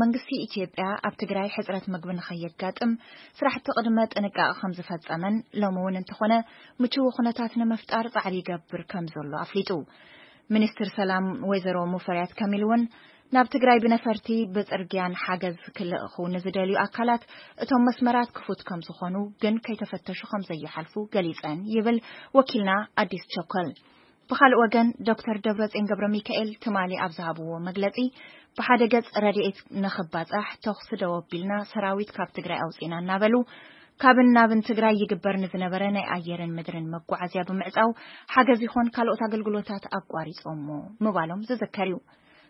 መንግስቲ ኢትዮጵያ ኣብ ትግራይ ሕፅረት ምግቢ ንኸየጋጥም ስራሕቲ ቅድመ ጥንቃቐ ከም ዝፈፀመን ሎሚ እውን እንተኾነ ምችው ኩነታት ንምፍጣር ፃዕሪ ይገብር ከም ዘሎ ኣፍሊጡ። ሚኒስትር ሰላም ወይዘሮ ሙፈሪያት ከሚል እውን ናብ ትግራይ ብነፈርቲ ብፅርግያን ሓገዝ ክልእኹ ንዝደልዩ ኣካላት እቶም መስመራት ክፉት ከም ዝኾኑ ግን ከይተፈተሹ ከም ዘይሓልፉ ገሊፀን ይብል ወኪልና ኣዲስ ቸኮል። ብኻልእ ወገን ዶክተር ደብረጼን ገብረሚካኤል ትማሊ ኣብ ዝሃብዎ መግለጺ ብሓደ ገጽ ረድኤት ንኽባጻሕ ተኹሲ ደው ኣቢልና ሰራዊት ካብ ትግራይ ኣውጺእና እናበሉ ካብን ናብን ትግራይ ይግበር ንዝነበረ ናይ ኣየርን ምድርን መጓዓዝያ ብምዕጻው ሓገዝ ይኾን ካልኦት ኣገልግሎታት ኣቋሪጾሞ ምባሎም ዝዝከር እዩ።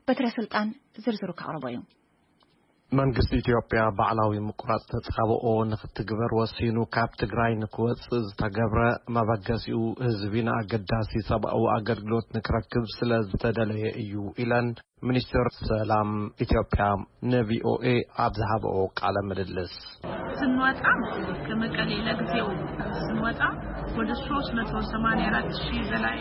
በትረ ስልጣን ዝርዝሩ ከቕርቦ እዩ። መንግስቲ ኢትዮጵያ ባዕላዊ ምቁራፅ ተፃብኦ ንክትግበር ወሲኑ ካብ ትግራይ ንክወፅእ ዝተገብረ መበገሲኡ ህዝቢ ንኣገዳሲ ሰብኣዊ ኣገልግሎት ንክረክብ ስለዝተደለየ እዩ ኢለን ሚኒስትር ሰላም ኢትዮጵያ ንቪኦኤ ኣብ ዝሃበኦ ቃለ ምልልስ። ስንወጣ ማለት ነው ከመቀሌ ለጊዜው ስንወጣ ወደ 384000 ዘላቂ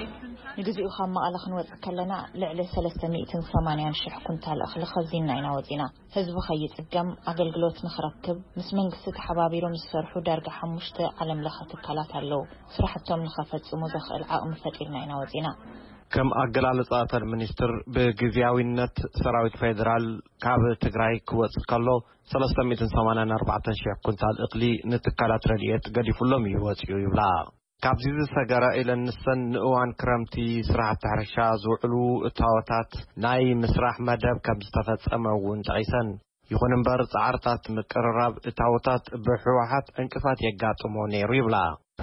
ንግዚኡ ካብ መቐለ ክንወጽእ ከለና ልዕሊ ሰለስተ ሚእትን ሰማንያን ሽሕ ኩንታል እኽሊ ኸዚንና ኢና ወፂና። ህዝቢ ከይፅገም ኣገልግሎት ንኽረክብ ምስ መንግስቲ ተሓባቢሮም ዝሰርሑ ዳርጋ ሓሙሽተ ዓለም ለኸ ትካላት ኣለው። ስራሕቶም ንኸፈፅሙ ዘኽእል ዓቕሚ ፈጢርና ኢና ወፂና። ከም ኣገላልፃ እተን ሚኒስትር ብግዝያዊነት ሰራዊት ፌዴራል ካብ ትግራይ ክወፅእ ከሎ ሰለስተ ሚእትን ሰማንያን ኣርባዕተን ሽሕ ኩንታል እኽሊ ንትካላት ረድኤት ገዲፉሎም እዩ ወፂኡ ይብላ። ካብዚ ዝሰገረ ኢለን ንሰን ንእዋን ክረምቲ ስራሕቲ ሕርሻ ዝውዕሉ እታወታት ናይ ምስራሕ መደብ ከምዝተፈፀመ እውን ጠቒሰን። ይኹን እምበር ፃዕርታት ምቅርራብ እታወታት ብህወሓት ዕንቅፋት የጋጥሞ ነይሩ ይብላ።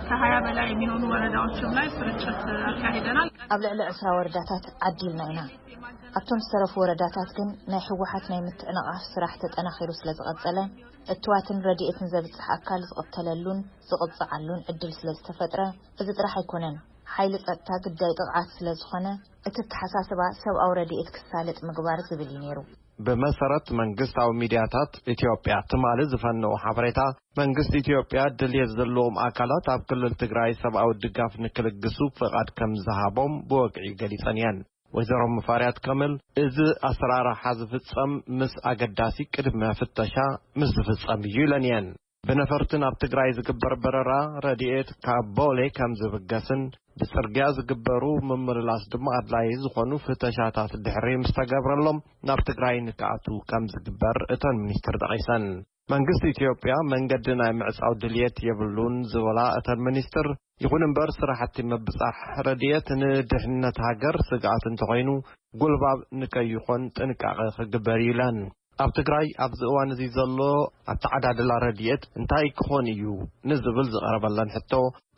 ከሃያ በላይ የሚሆኑ ወረዳዎችም ላይ ስርጭት ኣካሂደናል። ኣብ ልዕሊ ዕስራ ወረዳታት ዓዲልና ኢና። ኣብቶም ዝተረፉ ወረዳታት ግን ናይ ህወሓት ናይ ምትዕንቓፍ ስራሕ ተጠናኺሩ ስለዝቐፀለ እትዋትን ረድኤትን ዘብፅሕ ኣካል ዝቕተለሉን፣ ዝቕጽዓሉን ዕድል ስለ ዝተፈጥረ፣ እዚ ጥራሕ ኣይኮነን፣ ሓይሊ ጸጥታ ግዳይ ጥቕዓት ስለ ዝኾነ፣ እቲ ኣተሓሳስባ ሰብኣዊ ረድኤት ክሳለጥ ምግባር ዝብል እዩ ነይሩ። ብመሰረት መንግስታዊ ሚድያታት ኢትዮጵያ ትማሊ ዝፈነዉ ሓበሬታ፣ መንግስቲ ኢትዮጵያ ድልየት ዘለዎም ኣካላት ኣብ ክልል ትግራይ ሰብኣዊ ድጋፍ ንክልግሱ ፍቓድ ከም ዝሃቦም ብወግዒ ገሊፀን እየን። ወይዘሮ ሙፋሪያት ከምል፣ እዚ ኣሰራርሓ ዝፍፀም ምስ ኣገዳሲ ቅድመ ፍተሻ ምስ ዝፍፀም እዩ ኢለን እየን። ብነፈርቲ ናብ ትግራይ ዝግበር በረራ ረድኤት ካብ ቦሌ ከም ዝብገስን ብፅርግያ ዝግበሩ ምምልላስ ድማ ኣድላዪ ዝኾኑ ፍተሻታት ድሕሪ ምስ ተገብረሎም ናብ ትግራይ ንክኣትዉ ከም ዝግበር እተን ሚኒስትር ጠቒሰን። መንግስቲ ኢትዮጵያ መንገዲ ናይ ምዕፃው ድልየት የብሉን ዝበላ እተን ሚኒስትር፣ ይኹን እምበር ስራሕቲ ምብፃሕ ረድኤት ንድሕንነት ሃገር ስግኣት እንተኾይኑ ጉልባብ ንከይኾን ጥንቃቐ ክግበር እዩ ኢለን። ኣብ ትግራይ ኣብዚ እዋን እዚ ዘሎ ኣተዓዳድላ ረድኤት እንታይ ክኾን እዩ ንዝብል ዝቐረበለን ሕቶ፣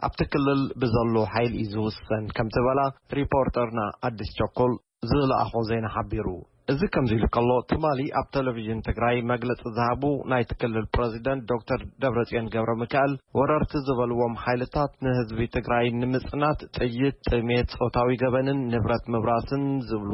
ኣብቲ ክልል ብዘሎ ሓይሊ እዩ ዝውሰን ከም ዝበላ ሪፖርተርና ኣዲስ ቸኮል ዝለኣኾ ዜና ሓቢሩ። እዚ ከምዚ ኢሉ ከሎ ትማሊ ኣብ ቴሌቪዥን ትግራይ መግለፂ ዝሃቡ ናይቲ ክልል ፕረዚደንት ዶክተር ደብረፅዮን ገብረሚካኤል፣ ወረርቲ ዝበልዎም ሓይልታት ንህዝቢ ትግራይ ንምፅናት ጥይት፣ ጥሜት፣ ፆታዊ ገበንን ንብረት ምብራስን ዝብሉ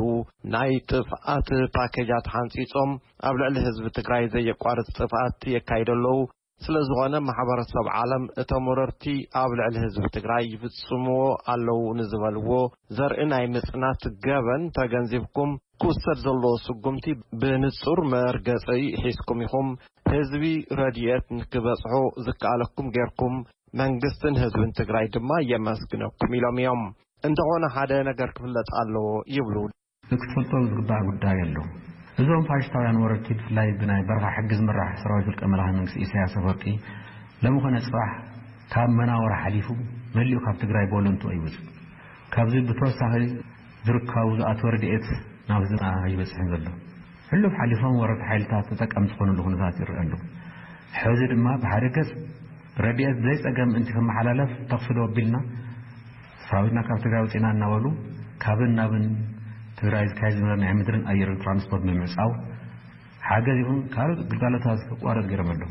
ናይ ጥፍኣት ፓኬጃት ሓንፂፆም ኣብ ልዕሊ ህዝቢ ትግራይ ዘየቋርፅ ጥፍኣት የካይዱ ኣለዉ። ስለዝኾነ ማሕበረሰብ ዓለም እቶም ወረርቲ ኣብ ልዕሊ ህዝቢ ትግራይ ይፍፅምዎ ኣለዉ ንዝበልዎ ዘርኢ ናይ ምፅናት ገበን ተገንዚብኩም ክውሰድ ዘለዎ ስጉምቲ ብንፁር መርገፂ ሒዝኩም ኢኹም ህዝቢ ረድኤት ንክበፅሖ ዝከኣለኩም ገይርኩም። መንግስትን ህዝብን ትግራይ ድማ የመስግነኩም ኢሎም እዮም። እንተኾነ ሓደ ነገር ክፍለጥ ኣለዎ ይብሉ። ንክትፈልጦ ዝግባእ ጉዳይ ኣሎ። እዞም ፋሽስታውያን ወረርቲ ብፍላይ ብናይ በረኻ ሕጊ ዝምራሕ ሰራዊት ውልቀ መላኺ መንግስቲ ኢሳያስ ኣፈወርቂ ሎሚ ኮነ ጽባሕ ካብ መናውራ ሓሊፉ መሊኡ ካብ ትግራይ ብወለንትኡ ኣይወጽእን። ካብዚ ብተወሳኺ ዝርካቡ ዝኣትወ ረድኤት ናብ ህዝብና ኣይበጽሕን ዘሎ። ሕሉፍ ሓሊፎም ወረርቲ ሓይልታት ተጠቃሚ ዝኾኑሉ ኩነታት ይረኣ ኣሎ። ሕዚ ድማ ብሓደ ገፅ ረድኤት ዘይፀገም ምእንቲ ክመሓላለፍ ተኹሲ ደው ኣቢልና ሰራዊትና ካብ ትግራይ ወፂእና እናበሉ ካብን ናብን ትግራይ ዝካየድ ዝነበረ ናይ ምድርን ኣየርን ትራንስፖርት ብምዕፃው ሓገዝ ይኹን ካልኦት ግልጋሎታት ክቋረፅ ገይሮም ኣለው።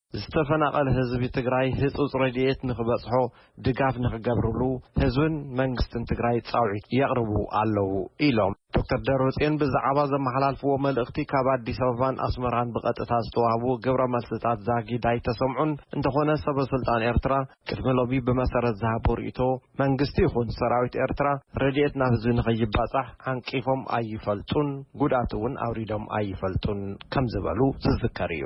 ዝተፈናቐለ ህዝቢ ትግራይ ህፁፅ ረድኤት ንክበፅሖ ድጋፍ ንክገብርሉ ህዝብን መንግስትን ትግራይ ፃውዒት የቕርቡ ኣለው ኢሎም። ዶክተር ደብረፅዮን ብዛዕባ ዘመሓላልፍዎ መልእኽቲ ካብ ኣዲስ ኣበባን ኣስመራን ብቐጥታ ዝተዋህቡ ግብረ መልስታት ዛጊድ ኣይተሰምዑን፣ እንተኾነ ሰበ ስልጣን ኤርትራ ቅድሚ ሎሚ ብመሰረት ዝሃብዎ ርኢቶ መንግስቲ ይኹን ሰራዊት ኤርትራ ረድኤት ናብ ህዝቢ ንከይባፃሕ ዓንቂፎም ኣይፈልጡን፣ ጉድኣት እውን ኣውሪዶም ኣይፈልጡን ከምዝበሉ ዝዝከር እዩ።